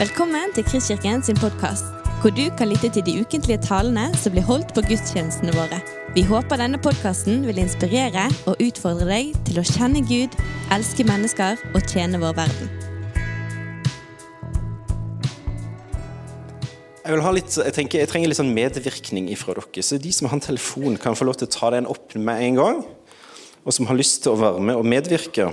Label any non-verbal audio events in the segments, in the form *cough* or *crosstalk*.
Velkommen til Kristkirken sin podkast, hvor du kan lytte til de ukentlige talene som blir holdt på gudstjenestene våre. Vi håper denne podkasten vil inspirere og utfordre deg til å kjenne Gud, elske mennesker og tjene vår verden. Jeg, litt, jeg, tenker, jeg trenger litt sånn medvirkning fra dere. Så de som har en telefon, kan få lov til å ta den opp med en gang. Og som har lyst til å være med og medvirke.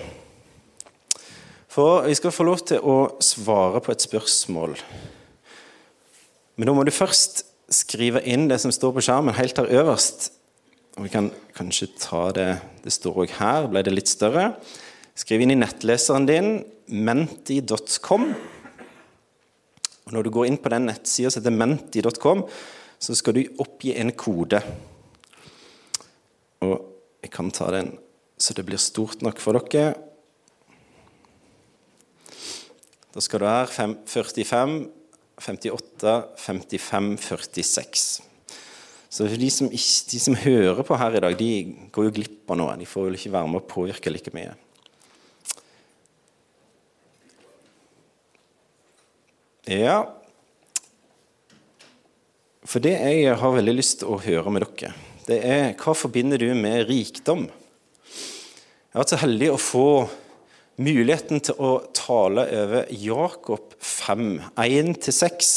For vi skal få lov til å svare på et spørsmål. Men da må du først skrive inn det som står på skjermen helt her øverst. Og vi kan kanskje ta det Det står òg her, ble det litt større. Skriv inn i nettleseren din menti.com. Og Når du går inn på den nettsida som heter menti.com, så skal du oppgi en kode. Og jeg kan ta den så det blir stort nok for dere. Da skal du være 45, 58, 55, 46. Så de som, de som, hører på her i dag, de går jo glipp av noe. De får vel ikke være med og påvirke like mye. Ja For det jeg har veldig lyst til å høre med dere, det er hva forbinder du med rikdom? Jeg har vært så heldig å få muligheten til å tale over Jakob 5, 1-6.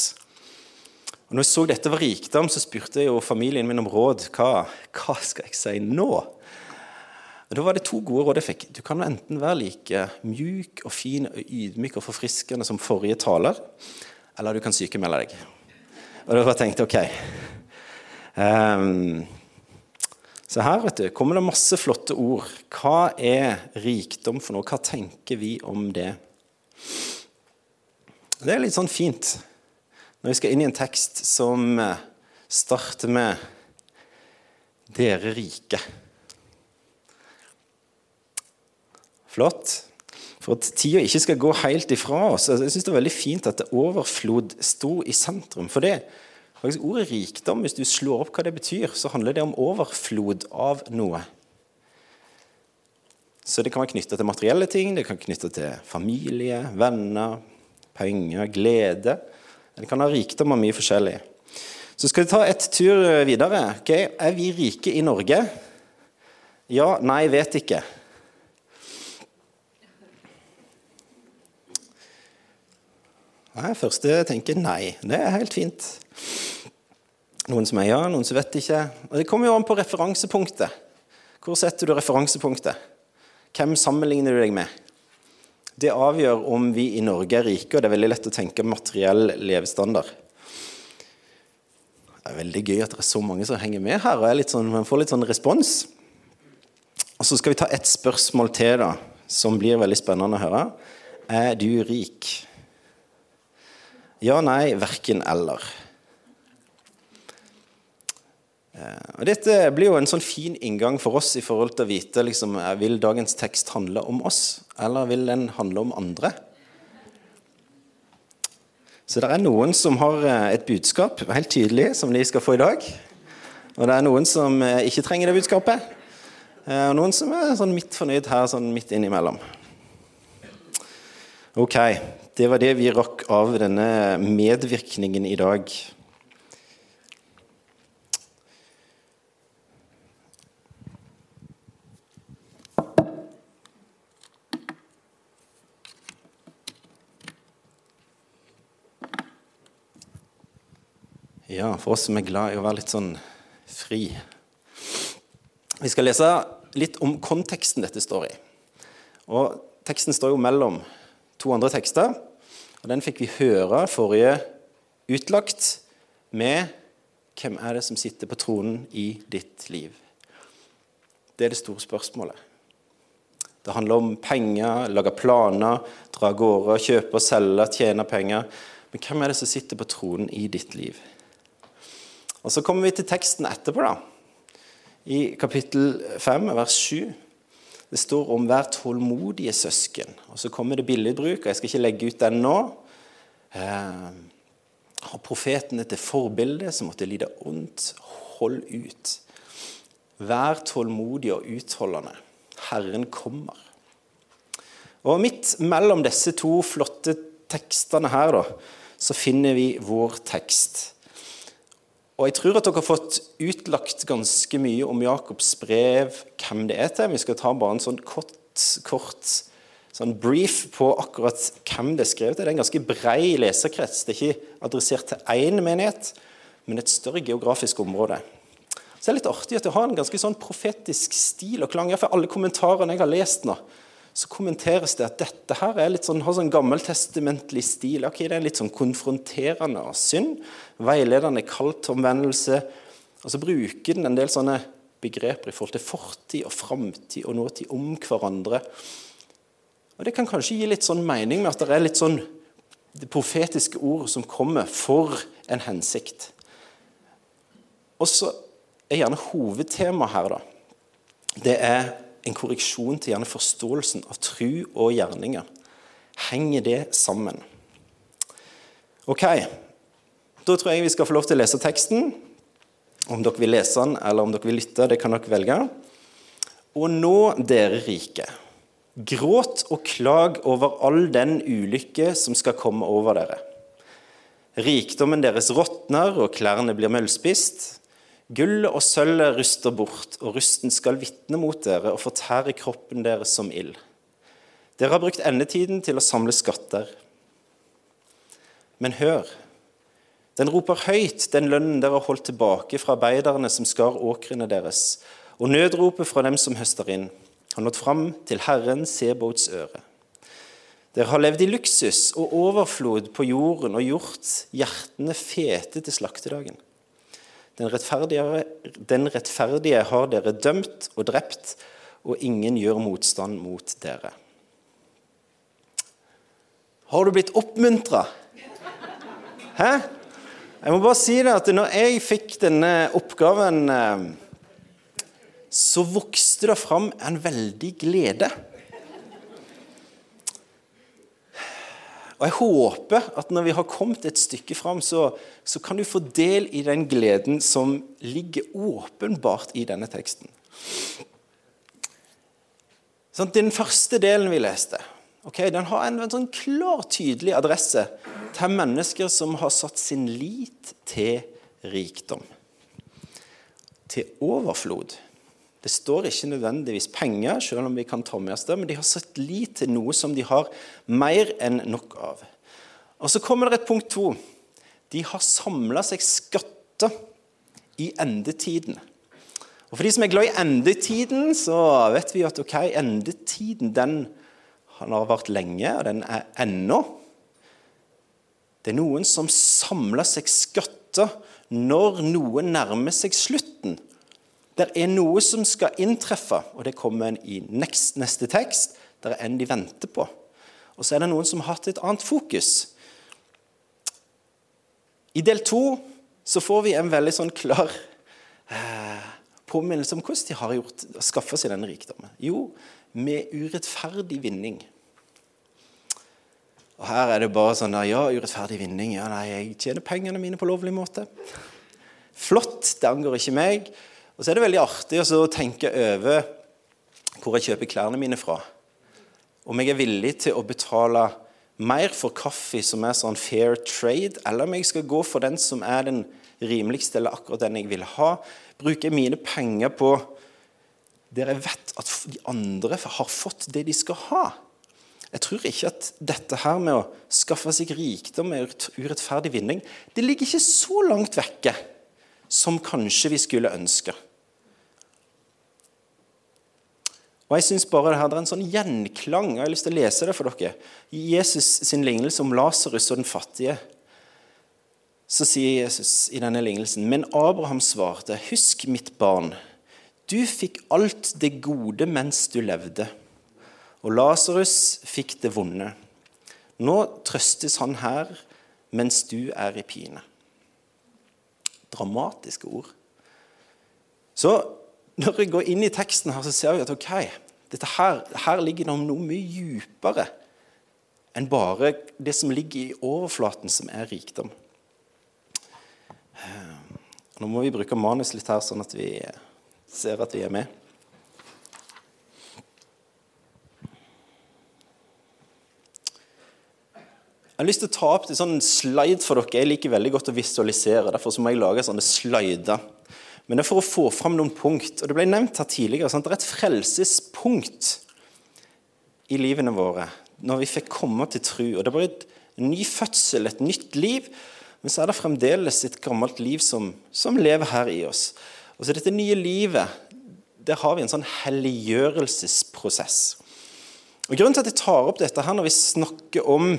Og når jeg så dette var rikdom, så spurte jeg jo familien min om råd. Hva, hva skal jeg si nå? Og Da var det to gode råd jeg fikk. Du kan enten være like mjuk og fin og ydmyk og forfriskende som forrige taler, eller du kan sykemelde deg. Og da tenkte jeg ok. Um, så her vet du, kommer det masse flotte ord. Hva er rikdom for noe? Hva tenker vi om det? Det er litt sånn fint når vi skal inn i en tekst som starter med 'Dere rike'. Flott. For at tida ikke skal gå helt ifra oss. Jeg synes Det er veldig fint at det overflod sto i sentrum. For det faktisk ordet rikdom, hvis du slår opp hva det betyr, så handler det om overflod av noe. Så det kan være knytta til materielle ting, det kan være knytta til familie, venner, penger, glede. Det kan ha rikdom av mye forskjellig. Så skal vi ta et tur videre. Okay. Er vi rike i Norge? Ja, nei, vet ikke. Nei, første tenker nei. Det er helt fint. Noen som er ja, noen som vet ikke. Og Det kommer jo an på referansepunktet. Hvor setter du referansepunktet? Hvem sammenligner du deg med? Det avgjør om vi i Norge er rike, og det er veldig lett å tenke materiell levestandard. Det er veldig gøy at det er så mange som henger med her, og sånn, man får litt sånn respons. Og Så skal vi ta ett spørsmål til, da, som blir veldig spennende å høre. Er du rik? Ja, nei, verken eller. Eh, og Dette blir jo en sånn fin inngang for oss i forhold til å vite liksom, eh, vil dagens tekst handle om oss, eller vil den handle om andre. Så det er noen som har eh, et budskap helt tydelig som de skal få i dag. Og det er noen som ikke trenger det budskapet. Og noen som er sånn midt fornøyd her, sånn midt innimellom. Ok, det var det vi rakk av denne medvirkningen i dag. Ja, for oss som er glad i å være litt sånn fri. Vi skal lese litt om konteksten dette står i. Og Teksten står jo mellom to andre tekster. Og Den fikk vi høre forrige utlagt med Hvem er det som sitter på tronen i ditt liv? Det er det store spørsmålet. Det handler om penger, lage planer, dra av gårde, kjøpe og selge, tjene penger. Men hvem er det som sitter på tronen i ditt liv? Og Så kommer vi til teksten etterpå, da. I kapittel 5, vers 7. Det står om 'vær tålmodige søsken'. Og Så kommer det billedbruk, og jeg skal ikke legge ut den nå. Eh, har profetene til forbilde som måtte lide ondt. Hold ut. Vær tålmodig og utholdende. Herren kommer. Og Midt mellom disse to flotte tekstene her, da, så finner vi vår tekst. Og Jeg tror at dere har fått utlagt ganske mye om Jakobs brev, hvem det er til. Vi skal ta bare en sånn kort, kort sånn brief på akkurat hvem det er skrevet til. Det er en ganske brei leserkrets. Det er ikke adressert til én menighet, men et større geografisk område. Så det er litt artig at det har en ganske sånn profetisk stil og klang. Iallfall alle kommentarene jeg har lest nå, så kommenteres det at dette her er litt sånn, har sånn gammeltestamentlig stil. Ok, Det er litt sånn konfronterende av synd. Veiledende kalt til omvendelse. Og så bruker den en del sånne begreper i forhold til fortid og framtid og nåtid om hverandre. Og Det kan kanskje gi litt sånn mening med at det er litt sånn det profetiske ord som kommer for en hensikt. Og så er gjerne hovedtemaet her, da. Det er en korreksjon til gjerne forståelsen av tru og gjerninger. Henger det sammen? Ok, da tror jeg vi skal få lov til å lese teksten. Om dere vil lese den, eller om dere vil lytte, det kan dere velge. Og nå, dere rike, gråt og klag over all den ulykke som skal komme over dere. Rikdommen deres råtner, og klærne blir møllspist. Gullet og sølvet ruster bort, og rusten skal vitne mot dere og fortære kroppen deres som ild. Dere har brukt endetiden til å samle skatter. Men hør, den roper høyt, den lønnen dere har holdt tilbake fra arbeiderne som skar åkrene deres, og nødropet fra dem som høster inn, har nådd fram til Herren Sebots øre. Dere har levd i luksus og overflod på jorden og gjort hjertene fete til slaktedagen. Den rettferdige, den rettferdige har dere dømt og drept, og ingen gjør motstand mot dere. Har du blitt oppmuntra? Hæ? Jeg må bare si det at når jeg fikk denne oppgaven, eh, så vokste det fram en veldig glede. Og Jeg håper at når vi har kommet et stykke fram, så, så, kan du få del i den gleden som ligger åpenbart i denne teksten. Sånn, den første delen vi leste, okay, den har en, en sånn klar, tydelig adresse til mennesker som har satt sin lit til rikdom. Til overflod. Det står ikke nødvendigvis penger, selv om vi kan ta med oss det, men de har sett lit til noe som de har mer enn nok av. Og Så kommer det et punkt to. De har samla seg skatter i endetiden. Og For de som er glad i endetiden, så vet vi at ok, endetiden den har vært lenge, og den er ennå. Det er noen som samler seg skatter når noe nærmer seg slutten. Det er noe som skal inntreffe, og det kommer i neste tekst. Det er en de venter på. Og så er det noen som har hatt et annet fokus. I del to så får vi en veldig sånn klar eh, påminnelse om hvordan de har gjort, skaffa seg denne rikdommen. Jo, med urettferdig vinning. Og Her er det bare sånn der, Ja, urettferdig vinning. Ja, nei, jeg tjener pengene mine på lovlig måte. Flott, det angår ikke meg. Og så er det veldig artig å tenke over hvor jeg kjøper klærne mine fra. Om jeg er villig til å betale mer for kaffe som er sånn fair trade, eller om jeg skal gå for den som er den rimeligste, eller akkurat den jeg vil ha. Bruker jeg mine penger på der jeg vet at de andre har fått det de skal ha. Jeg tror ikke at dette her med å skaffe seg rikdom med urettferdig vinning det ligger ikke så langt vekke som kanskje vi skulle ønske. Og jeg synes bare det her, er en sånn gjenklang. Jeg har lyst til å lese det for dere. I Jesus sin lignelse om Lasarus og den fattige så sier Jesus i denne lignelsen Men Abraham svarte, husk mitt barn, du fikk alt det gode mens du levde, og Lasarus fikk det vonde. Nå trøstes han her mens du er i pine. Dramatiske ord. Så når jeg går inn i teksten, her, så ser vi at ok, her, her, ligger det noe mye dypere enn bare det som ligger i overflaten, som er rikdom. Eh, nå må vi bruke manus litt her, sånn at vi ser at vi er med. Jeg har lyst til å ta opp en sånn slide for dere. Jeg liker veldig godt å visualisere. Derfor må jeg lage sånne slider. Men det er for å få fram noen punkt. Og Det ble nevnt her tidligere. Sant? Det er et frelsespunkt i livene våre når vi fikk komme til tro. Og Det var et ny fødsel, et nytt liv. Men så er det fremdeles et gammelt liv som, som lever her i oss. Og så dette nye livet, der har vi en sånn helliggjørelsesprosess. Og Grunnen til at jeg tar opp dette her når vi snakker om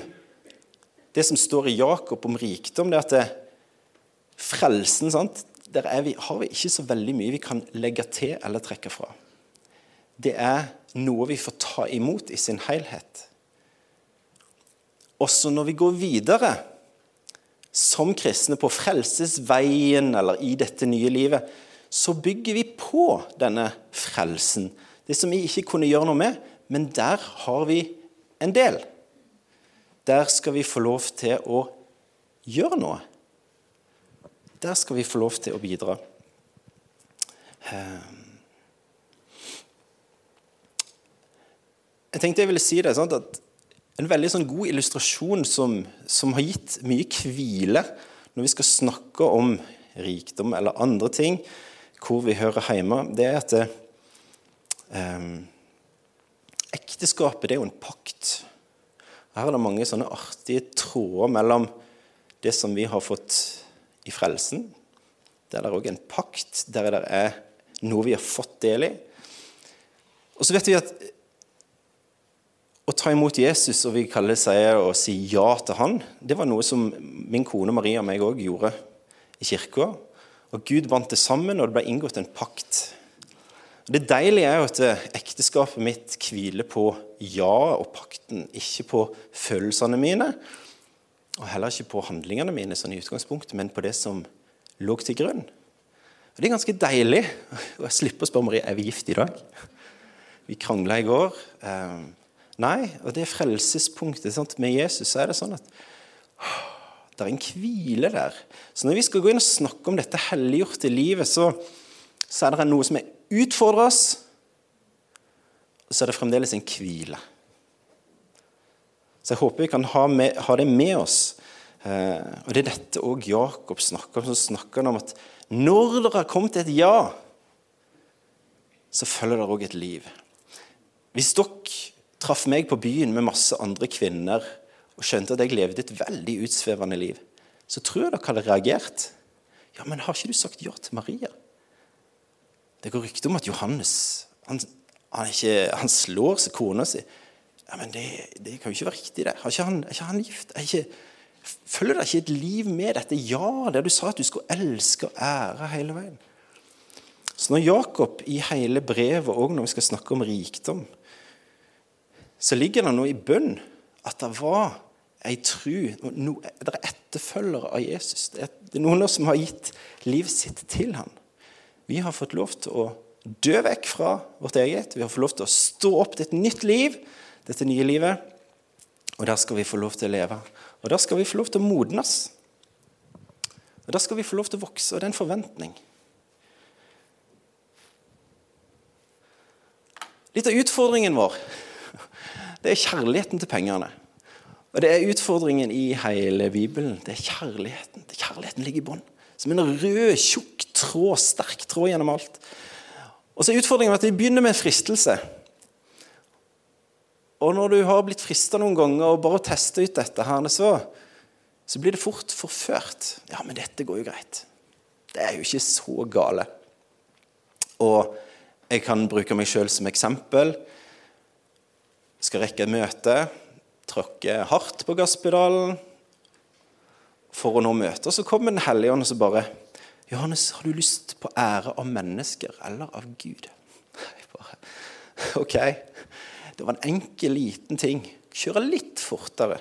det som står i Jakob om rikdom, det er at det, frelsen sant? Der vi, har vi ikke så veldig mye vi kan legge til eller trekke fra. Det er noe vi får ta imot i sin helhet. Også når vi går videre som kristne på frelsesveien eller i dette nye livet, så bygger vi på denne frelsen. Det som vi ikke kunne gjøre noe med, men der har vi en del. Der skal vi få lov til å gjøre noe. Der skal vi få lov til å bidra. Ehm. Jeg tenkte jeg ville si det, sånn at En veldig sånn god illustrasjon som, som, har gitt mye hvile når vi skal snakke om rikdom eller andre ting, hvor vi hører hjemme, det er at det, um, ekteskapet er jo en pakt. Her er det mange sånne artige tråder mellom det som vi har fått i frelsen. Der er det òg en pakt, der det er noe vi har fått del i. Og så vet vi at å ta imot Jesus og vi kaller det seg å si ja til han, det var noe som min kone Maria og meg òg gjorde i kirka. Og Gud bandt det sammen, og det ble inngått en pakt. Det deilige er jo at ekteskapet mitt hviler på ja og pakten, ikke på følelsene mine. Og heller ikke på handlingene mine sånn i utgangspunktet, men på det som lå til grunn. Og Det er ganske deilig å slippe å spørre Marie er vi gift i dag. Vi krangla i går. Eh, nei, og det frelsespunktet sant? med Jesus er det sånn at det er en hvile der. Så når vi skal gå inn og snakke om dette helliggjorte livet, så, så er det noe som er utfordrer oss, og så er det fremdeles en hvile. Så jeg håper vi kan ha, med, ha det med oss. Eh, og Det er dette òg Jakob snakker om. Så snakker han om at når dere har kommet til et ja, så følger dere òg et liv. Hvis dere traff meg på byen med masse andre kvinner og skjønte at jeg levde et veldig utsvevende liv, så tror jeg dere hadde reagert. Ja, men har ikke du sagt ja til Maria? Det går rykter om at Johannes han, han, ikke, han slår seg kona si. Ja, men det, det, kan jo ikke være riktig, det. Ikke han, er ikke han gift? Ikke, følger det ikke et liv med dette ja, der du sa at du skulle elske og ære hele veien? Så når Jakob i hele brevet, og når vi skal snakke om rikdom, så ligger det noe i bønn at det var ei tru no, Det er etterfølgere av Jesus. Det er noen som har gitt livet sitt til ham. Vi har fått lov til å dø vekk fra vårt eget. Vi har fått lov til å stå opp til et nytt liv, dette nye livet. Og der skal vi få lov til å leve. Og der skal vi få lov til å modnes. Og der skal vi få lov til å vokse. Og det er en forventning. Litt av utfordringen vår det er kjærligheten til pengene. Og det er utfordringen i hele Bibelen. Det er kjærligheten. Kjærligheten ligger i bånn. Som en rød, tjukk tråd, sterk tråd gjennom alt. Og så er utfordringen at vi begynner med en fristelse. Og når du har blitt frista noen ganger og bare tester ut dette, her, så, så blir det fort forført. Ja, men dette går jo greit. Det er jo ikke så gale. Og jeg kan bruke meg sjøl som eksempel. Skal rekke et møte, tråkke hardt på gasspedalen for å nå møtet. Så kommer Den hellige ånd og så bare Johannes, har du lyst på ære av mennesker eller av Gud? Jeg bare, ok. Det var en enkel, liten ting. Kjøre litt fortere.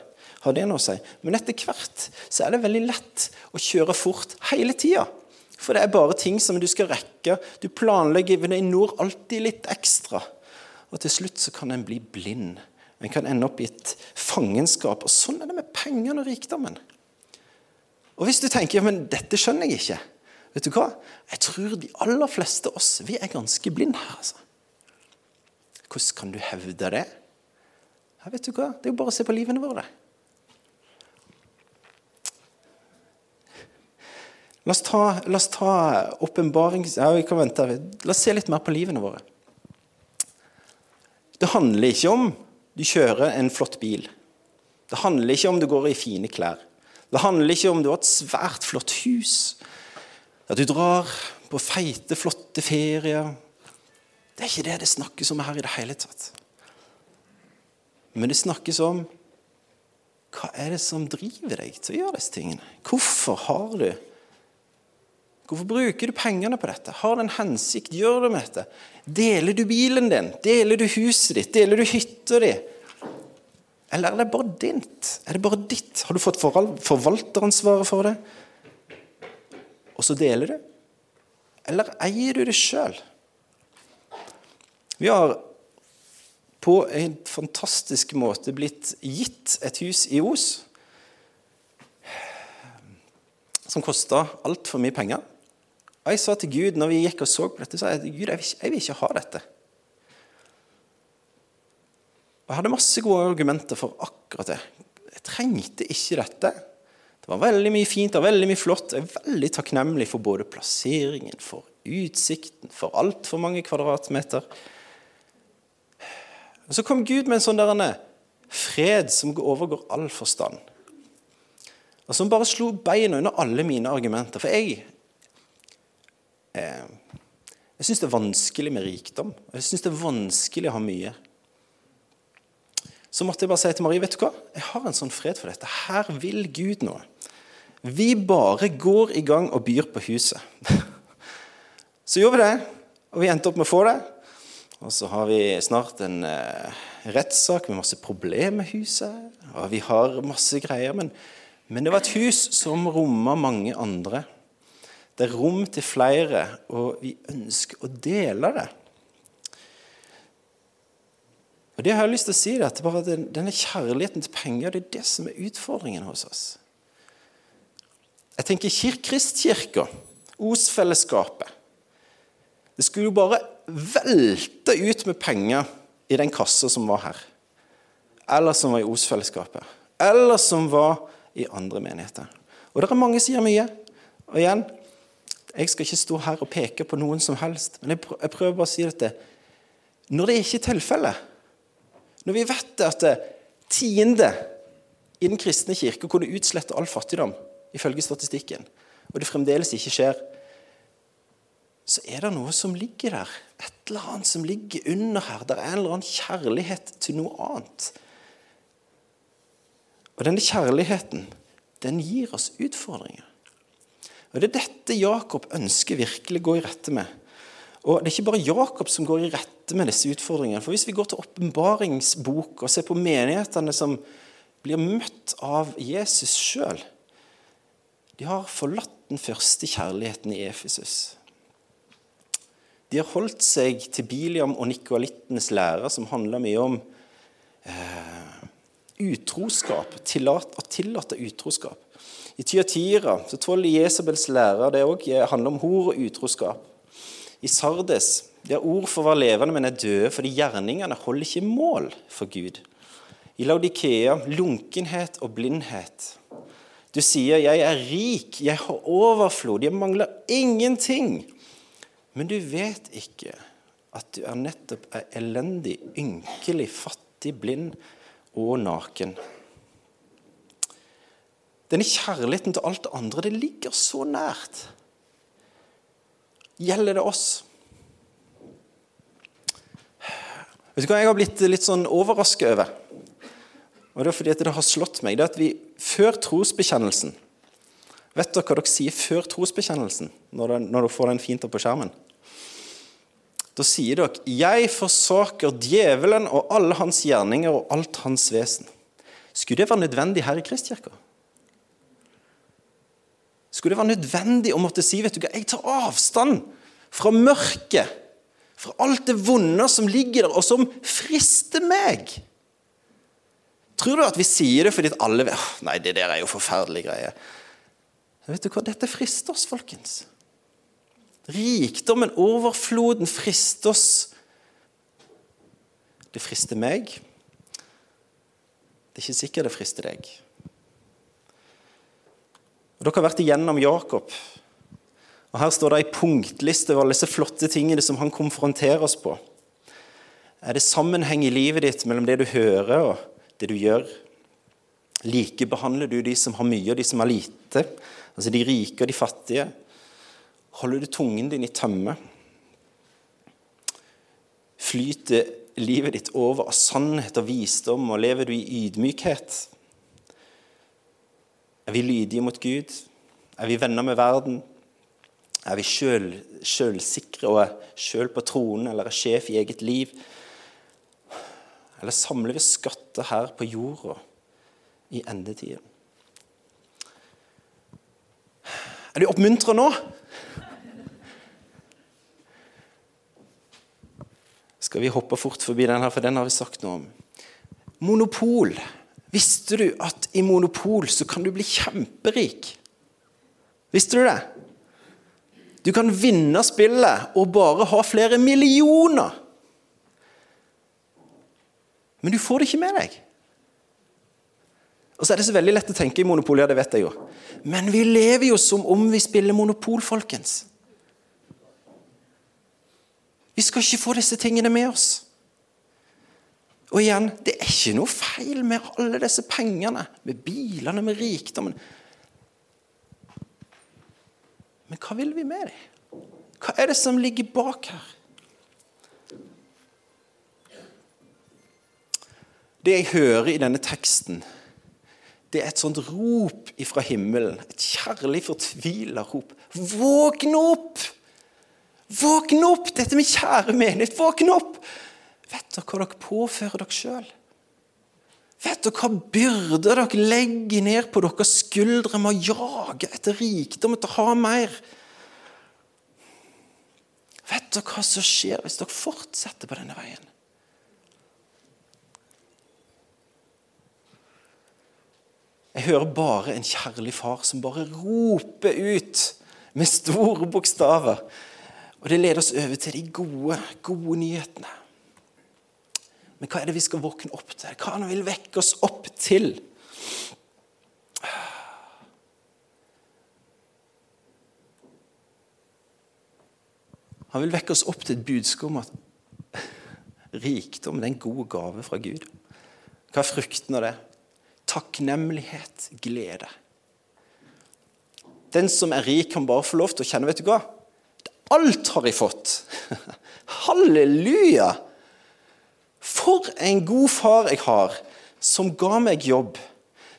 Har det noe å si? Men etter hvert så er det veldig lett å kjøre fort hele tida. For det er bare ting som du skal rekke. Du planlegger, men i når alltid litt ekstra. Og til slutt så kan en bli blind. En kan ende opp i et fangenskap. Og sånn er det med pengene og rikdommen. Og hvis du tenker men dette skjønner jeg ikke, Vet du hva? Jeg tror de aller fleste av oss vi er ganske blinde her. altså. Hvordan kan du hevde det? Ja, vet du hva? Det er jo bare å se på livene våre. La oss ta, la ta åpenbaring ja, vi kan vente. La oss se litt mer på livene våre. Det handler ikke om du kjører en flott bil. Det handler ikke om du går i fine klær. Det handler ikke om du har et svært flott hus. At du drar på feite, flotte ferier det er ikke det det snakkes om her i det hele tatt. Men det snakkes om hva er det som driver deg til å gjøre disse tingene? Hvorfor har du Hvorfor bruker du pengene på dette? Har det en hensikt? Gjør du med dette? Deler du bilen din? Deler du huset ditt? Deler du hytta di? Eller er det bare ditt? Er det bare ditt? Har du fått forvalteransvaret for det? Og så deler du? Eller eier du det sjøl? Vi har på en fantastisk måte blitt gitt et hus i Os som kosta altfor mye penger. Og jeg sa til Gud når vi gikk og så på dette, så jeg, Gud, jeg vil, ikke, jeg vil ikke ha dette. Og Jeg hadde masse gode argumenter for akkurat det. Jeg trengte ikke dette. Det var veldig mye fint og veldig mye flott. Jeg er veldig takknemlig for både plasseringen, for utsikten, for altfor mange kvadratmeter. Og Så kom Gud med en sånn der, fred som overgår all forstand. Og Som bare slo beina under alle mine argumenter. For jeg, eh, jeg syns det er vanskelig med rikdom. Jeg syns det er vanskelig å ha mye. Så måtte jeg bare si til Marie vet du hva? jeg har en sånn fred for dette. Her vil Gud noe. Vi bare går i gang og byr på huset. *laughs* Så gjorde vi det, og vi endte opp med å få det. Og så har vi snart en eh, rettssak med masse problemer med huset. Og vi har masse greier. Men, men det var et hus som romma mange andre. Det er rom til flere, og vi ønsker å dele det. Og det har jeg lyst til å si, at bare Denne kjærligheten til penger det er det som er utfordringen hos oss. Jeg tenker Kristkirka, Os-fellesskapet. Det skulle jo bare velte ut med penger i den kassa som var her. Eller som var i Os-fellesskapet. Eller som var i andre menigheter. Og det er mange som gjør mye. Og igjen, jeg skal ikke stå her og peke på noen som helst, men jeg prøver bare å si dette. Når det ikke er tilfellet, når vi vet at tiende i den kristne kirke kunne utslette all fattigdom, ifølge statistikken, og det fremdeles ikke skjer, så er det noe som ligger der. Et eller annet som ligger under her. Det er en eller annen kjærlighet til noe annet. Og denne kjærligheten, den gir oss utfordringer. Og Det er dette Jakob ønsker virkelig å gå i rette med. Og Det er ikke bare Jakob som går i rette med disse utfordringene. For Hvis vi går til åpenbaringsbok og ser på menighetene som blir møtt av Jesus sjøl De har forlatt den første kjærligheten i Efesus. De har holdt seg til Biliam og Nikolittenes lære, som handler mye om eh, utroskap, tillat, å tillate utroskap. I Tyatira så tåler Jesabels lære det òg handler om hor og utroskap. I Sardes de har ord for å være levende, men er døde, fordi gjerningene holder ikke mål for Gud. I Laudikea lunkenhet og blindhet. Du sier 'jeg er rik, jeg har overflod, jeg mangler ingenting'. Men du vet ikke at du er nettopp er elendig, ynkelig, fattig, blind og naken. Denne kjærligheten til alt det andre, det ligger så nært. Gjelder det oss? Vet du hva jeg har blitt litt sånn overrasket over? Og det er fordi det har slått meg. det er at vi Før trosbekjennelsen Vet dere hva dere sier før trosbekjennelsen, når dere får den fint opp på skjermen? Da sier dere 'Jeg forsaker djevelen og alle hans gjerninger og alt hans vesen'. Skulle det være nødvendig her i Kristkirka? Skulle det være nødvendig å måtte si vet du hva, jeg tar avstand fra mørket, fra alt det vonde som ligger der, og som frister meg? Tror du at vi sier det fordi alle vet Nei, det der er jo forferdelige greier. Vet du hva? Dette frister oss, folkens. Rikdommen, overfloden, frister oss. Det frister meg. Det er ikke sikkert det frister deg. Og Dere har vært igjennom Jakob Og Her står det ei punktliste over alle disse flotte tingene som han konfronterer oss på. Er det sammenheng i livet ditt mellom det du hører og det du gjør? Likebehandler du de som har mye, og de som har lite? Altså de rike og de fattige? Holder du tungen din i tømme? Flyter livet ditt over av sannhet og visdom, og lever du i ydmykhet? Er vi lydige mot Gud? Er vi venner med verden? Er vi sjølsikre og er sjøl på tronen eller er sjef i eget liv? Eller samler vi skatter her på jorda i endetiden? Er du oppmuntra nå? Skal vi hoppe fort forbi den her, for den har vi sagt noe om. Monopol. Visste du at i monopol så kan du bli kjemperik? Visste du det? Du kan vinne spillet og bare ha flere millioner. Men du får det ikke med deg. Og så er det så veldig lett å tenke i monopol, ja, det vet jeg jo. Men vi lever jo som om vi spiller monopol, folkens. Vi skal ikke få disse tingene med oss. Og igjen, det er ikke noe feil med alle disse pengene, med bilene, med rikdommen. Men hva vil vi med dem? Hva er det som ligger bak her? Det jeg hører i denne teksten, det er et sånt rop ifra himmelen. Et kjærlig, fortvila rop. Våkn opp! Våkn opp! Dette med kjære menighet, våkn opp! Vet dere hva dere påfører dere sjøl? Vet dere hva byrder dere legger ned på deres skuldre med å jage etter rikdom, etter å ha mer? Vet dere hva som skjer hvis dere fortsetter på denne veien? Jeg hører bare en kjærlig far som bare roper ut med store bokstaver. Og det leder oss over til de gode, gode nyhetene. Men hva er det vi skal våkne opp til? Hva han vil vekke oss opp til? Han vil vekke oss opp til et budskap om at *laughs* rikdom er en god gave fra Gud. Hva er frukten av det? Takknemlighet, glede. Den som er rik, kan bare få lov til å kjenne vet du hva? Alt har jeg fått. *laughs* Halleluja! For en god far jeg har, som ga meg jobb.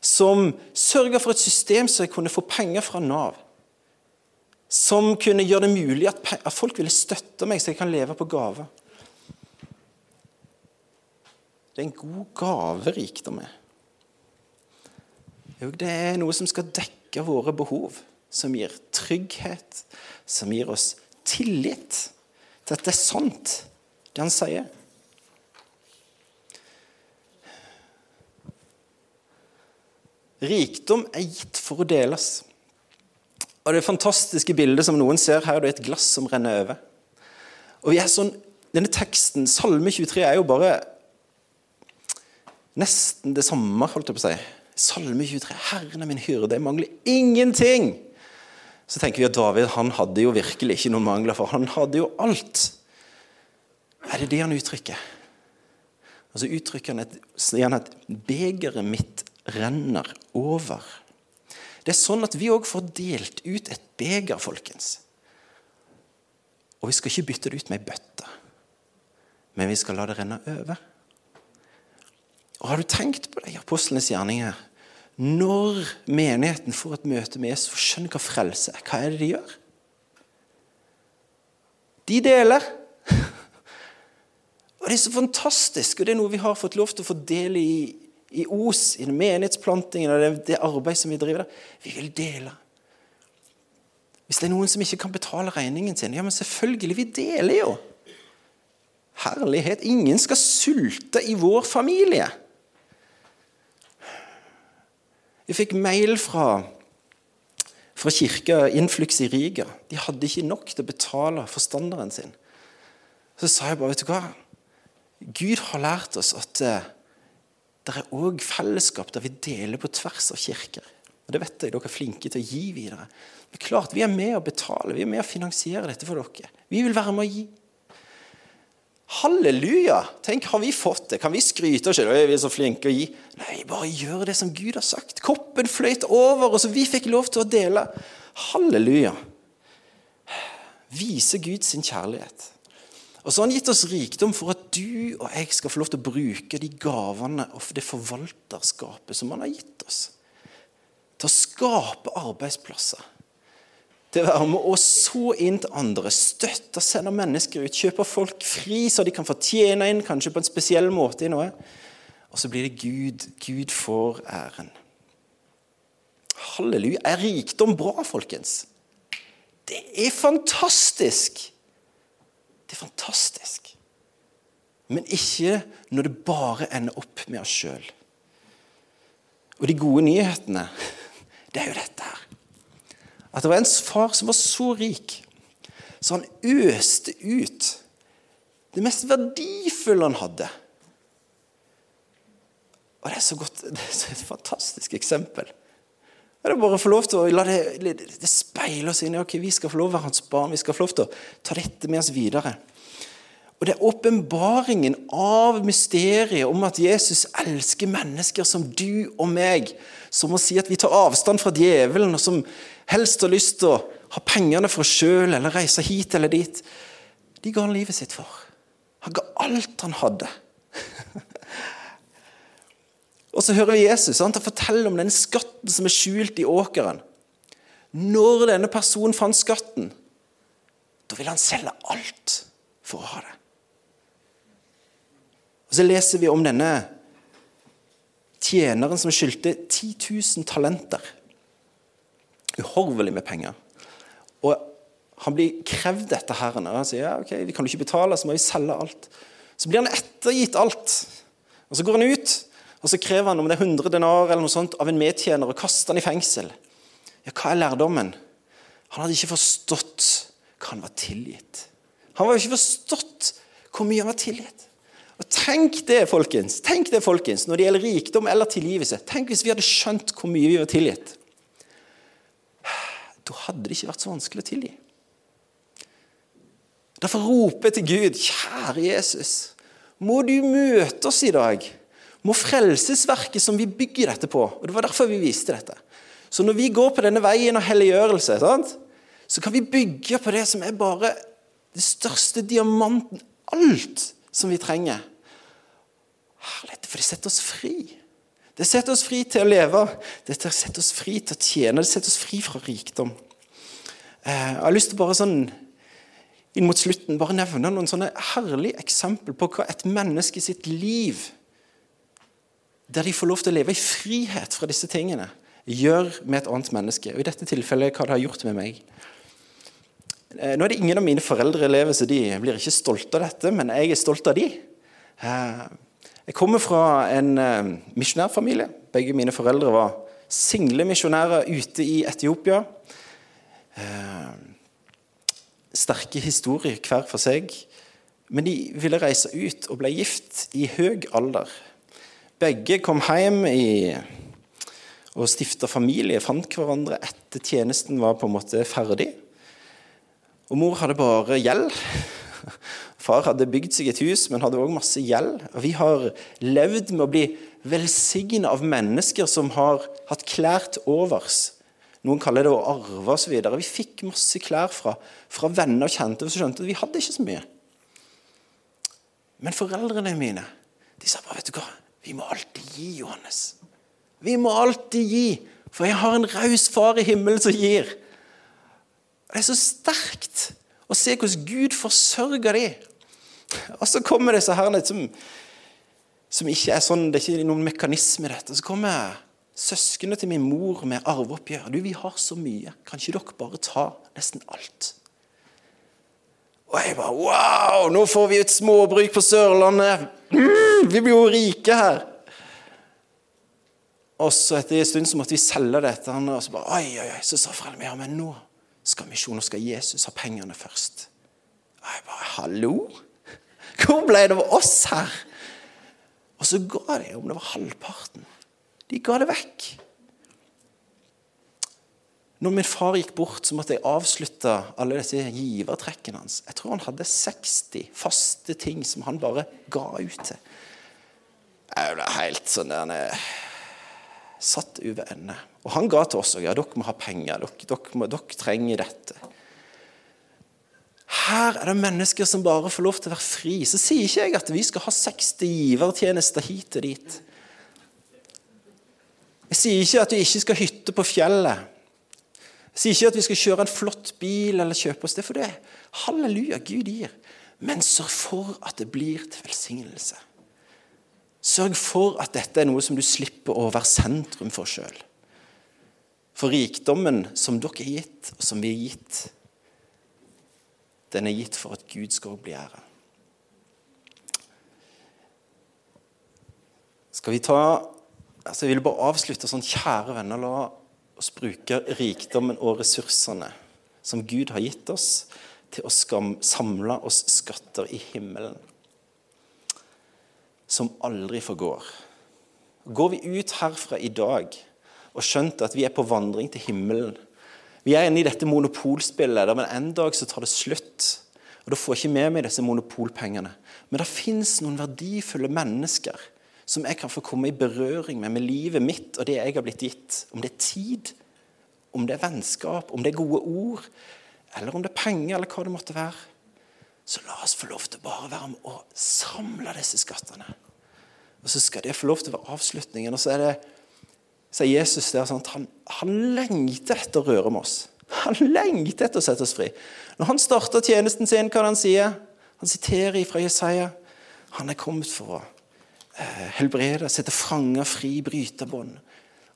Som sørga for et system så jeg kunne få penger fra Nav. Som kunne gjøre det mulig at, at folk ville støtte meg, så jeg kan leve på gaver. Det er en god gave rikdom er. Det er noe som skal dekke våre behov. Som gir trygghet, som gir oss tillit til at det er sant, det han sier. Rikdom er gitt for å deles. Og Det fantastiske bildet som noen ser her, det er et glass som renner over. Og vi er sånn, Denne teksten, Salme 23, er jo bare nesten det samme, holdt jeg på å si. Salme 23. 'Herren er min hyrde, jeg mangler ingenting.' Så tenker vi at David han hadde jo virkelig ikke noen mangler, for han hadde jo alt. Er det det han uttrykker? Og så uttrykker han et, sier at 'begeret mitt renner over'. Det er sånn at vi òg får delt ut et beger, folkens. Og vi skal ikke bytte det ut med ei bøtte, men vi skal la det renne over. Og Har du tenkt på det i apostlenes gjerninger? Når menigheten får et møte med Jesus, for å skjønne hva frelse er, hva er det de gjør? De deler. Og Det er så fantastisk, og det er noe vi har fått lov til å få del i i Os, i menighetsplantingen og det, det arbeidet som vi driver der. Vi vil dele. Hvis det er noen som ikke kan betale regningen sin, ja, men selvfølgelig, vi deler jo. Herlighet. Ingen skal sulte i vår familie. Jeg fikk mail fra, fra kirka Influx i Riga. De hadde ikke nok til å betale forstanderen sin. Så sa jeg bare, vet du hva? Gud har lært oss at eh, det er òg fellesskap der vi deler på tvers av kirker. Og det vet jeg, dere er flinke til å gi videre. Men klart, vi er med å betale, vi er med å finansiere dette for dere. Vi vil være med å gi. Halleluja! Tenk, har vi fått det? Kan vi skryte oss selv? Vi så flinke å gi. Nei, bare gjør det som Gud har sagt. Koppen fløyt over, og så vi fikk lov til å dele. Halleluja. Vise Gud sin kjærlighet. Og så har han gitt oss rikdom for at du og jeg skal få lov til å bruke de gavene og det forvalterskapet som han har gitt oss. Til å skape arbeidsplasser. Til å være med å så inn til andre, støtte, sende mennesker ut, kjøpe folk fri så de kan få tjene inn, kanskje på en spesiell måte i noe. Og så blir det Gud. Gud får æren. Halleluja. Er rikdom bra, folkens? Det er fantastisk! Det er fantastisk. Men ikke når det bare ender opp med oss sjøl. Og de gode nyhetene, *laughs* det er jo dette her. At det var en far som var så rik, så han øste ut det mest verdifulle han hadde. Og det er så godt, *laughs* det er et fantastisk eksempel. Det er bare å få lov til å la det, det speile oss inn i ok, vi skal få lov til å være hans barn. Vi skal få lov til å ta dette med oss videre. Og Det er åpenbaringen av mysteriet om at Jesus elsker mennesker som du og meg, som å si at vi tar avstand fra djevelen, og som helst har lyst til å ha pengene for oss sjøl eller reise hit eller dit. De ga han livet sitt for. Han ga alt han hadde. *laughs* Og så hører vi Jesus han fortelle om den skatten som er skjult i åkeren. Når denne personen fant skatten, da ville han selge alt for å ha det. Og Så leser vi om denne tjeneren som skyldte 10 000 talenter. Uhorvelig med penger. Og han blir krevd dette her. Og han sier ja, ok, vi kan jo ikke betale, så må vi selge alt. Så blir han ettergitt alt. Og Så går han ut og så krever han om det er 100 denar eller noe sånt av en medtjener og kaster han i fengsel. Ja, Hva er lærdommen? Han hadde ikke forstått hva han var tilgitt. Han var jo ikke forstått hvor mye han var tilgitt. Og Tenk det, folkens, tenk det, folkens, når det gjelder rikdom eller tilgivelse. Tenk hvis vi hadde skjønt hvor mye vi var tilgitt. Da hadde det ikke vært så vanskelig å tilgi. Derfor roper jeg til Gud, kjære Jesus, må du møte oss i dag må frelsesverket som vi bygger dette på og Det var derfor vi viste dette. Så når vi går på denne veien av helliggjørelse, sant, så kan vi bygge på det som er bare det største diamanten. Alt som vi trenger. Herlighet, for det setter oss fri. Det setter oss fri til å leve. Det setter oss fri til å tjene. Det setter oss fri fra rikdom. Eh, jeg har lyst til bare sånn inn mot slutten bare nevne noen sånne herlige eksempler på hva et menneske sitt liv der de får lov til å leve i frihet fra disse tingene, gjør med et annet menneske. Og I dette tilfellet hva det har gjort med meg. Eh, nå er det ingen av mine foreldre elever, så de blir ikke stolte av dette, men jeg er stolt av de. Eh, jeg kommer fra en eh, misjonærfamilie. Begge mine foreldre var single misjonærer ute i Etiopia. Sterke historier hver for seg. Men de ville reise ut og ble gift i høy alder. Begge kom hjem i, og stifta familie, fant hverandre etter tjenesten var på en måte ferdig. Og Mor hadde bare gjeld. Far hadde bygd seg et hus, men hadde òg masse gjeld. Og Vi har levd med å bli velsigna av mennesker som har hatt klær til overs. Noen kaller det å arve osv. Vi fikk masse klær fra, fra venner og kjente, og så skjønte at vi hadde ikke så mye. Men foreldrene mine de sa bare vet du hva, vi må alltid gi, Johannes. Vi må alltid gi, for jeg har en raus far i himmelen som gir. Det er så sterkt å se hvordan Gud forsørger dem. Og så kommer disse herrene som, som ikke er sånn, det er ikke noen mekanisme i dette. Så kommer søsknene til min mor med arveoppgjør. Du, vi har så mye. Kan ikke dere bare ta nesten alt? Og jeg bare Wow! Nå får vi et småbruk på Sørlandet. Mm, vi blir jo rike her. Og så etter en stund så måtte vi selge det til han, Og så bare, oi, oi, oi, så sa foreldrene ja, men nå skal misjonen, skal Jesus ha pengene først. Og jeg bare Hallo? Hvor ble det av oss her? Og så ga de, om det var halvparten. De ga det vekk. Når min far gikk bort, så måtte jeg avslutte alle disse givertrekkene hans. Jeg tror han hadde 60 faste ting som han bare ga ut til. Jeg ble helt sånn der Satt over ende. Og han ga til oss òg. Ja, dere må ha penger. Dere, dere, må, dere trenger dette. Her er det mennesker som bare får lov til å være fri. Så sier ikke jeg at vi skal ha 60 givertjenester hit og dit. Jeg sier ikke at vi ikke skal hytte på fjellet. Jeg sier ikke at vi skal kjøre en flott bil eller kjøpe oss det, for det halleluja, Gud gir. Men sørg for at det blir til velsignelse. Sørg for at dette er noe som du slipper å være sentrum for sjøl. For rikdommen som dere er gitt, og som vi er gitt, den er gitt for at Gud skal bli ære. Skal vi ta altså Jeg vil bare avslutte sånn, kjære venner, la oss bruke rikdommen og ressursene som Gud har gitt oss, til å samle oss skatter i himmelen som aldri forgår. Går vi ut herfra i dag og skjønt at vi er på vandring til himmelen Vi er inne i dette monopolspillet men en dag så tar det slutt. Og Da får jeg ikke med meg disse monopolpengene. Men det fins noen verdifulle mennesker som jeg kan få komme i berøring med med livet mitt og det jeg har blitt gitt. Om det er tid, om det er vennskap, om det er gode ord, eller om det er penger, eller hva det måtte være. Så la oss få lov til bare å være med og samle disse skattene. Og så skal det få lov til å være avslutningen. Og så er det, så er Jesus der sånn at han, han lengter etter å røre med oss. Han lengter etter å sette oss fri. Når han starter tjenesten sin, hva han sier han? siterer fra Jesaja. Han er kommet for å eh, helbrede, sette fanger fri, bryte bånd.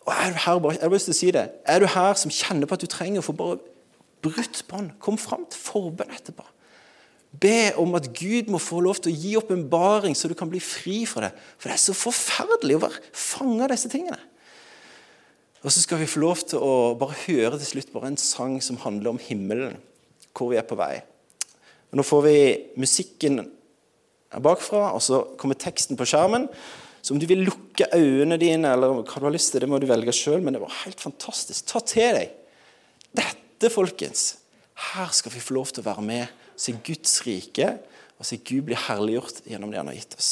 Og er du her, jeg har lyst til å si det, er du her som kjenner på at du trenger å få bare brutt bånd, kom fram til forbønn etterpå. Be om at Gud må få lov til å gi åpenbaring, så du kan bli fri fra det. For det er så forferdelig å være fanget av disse tingene. Og så skal vi få lov til å bare høre til slutt bare en sang som handler om himmelen, hvor vi er på vei. Og nå får vi musikken bakfra, og så kommer teksten på skjermen. Så om du vil lukke øynene dine, eller hva du har lyst til, det må du velge sjøl, men det var helt fantastisk. Ta til deg dette, folkens. Her skal vi få lov til å være med, se Guds rike, og se Gud bli herliggjort gjennom det han har gitt oss.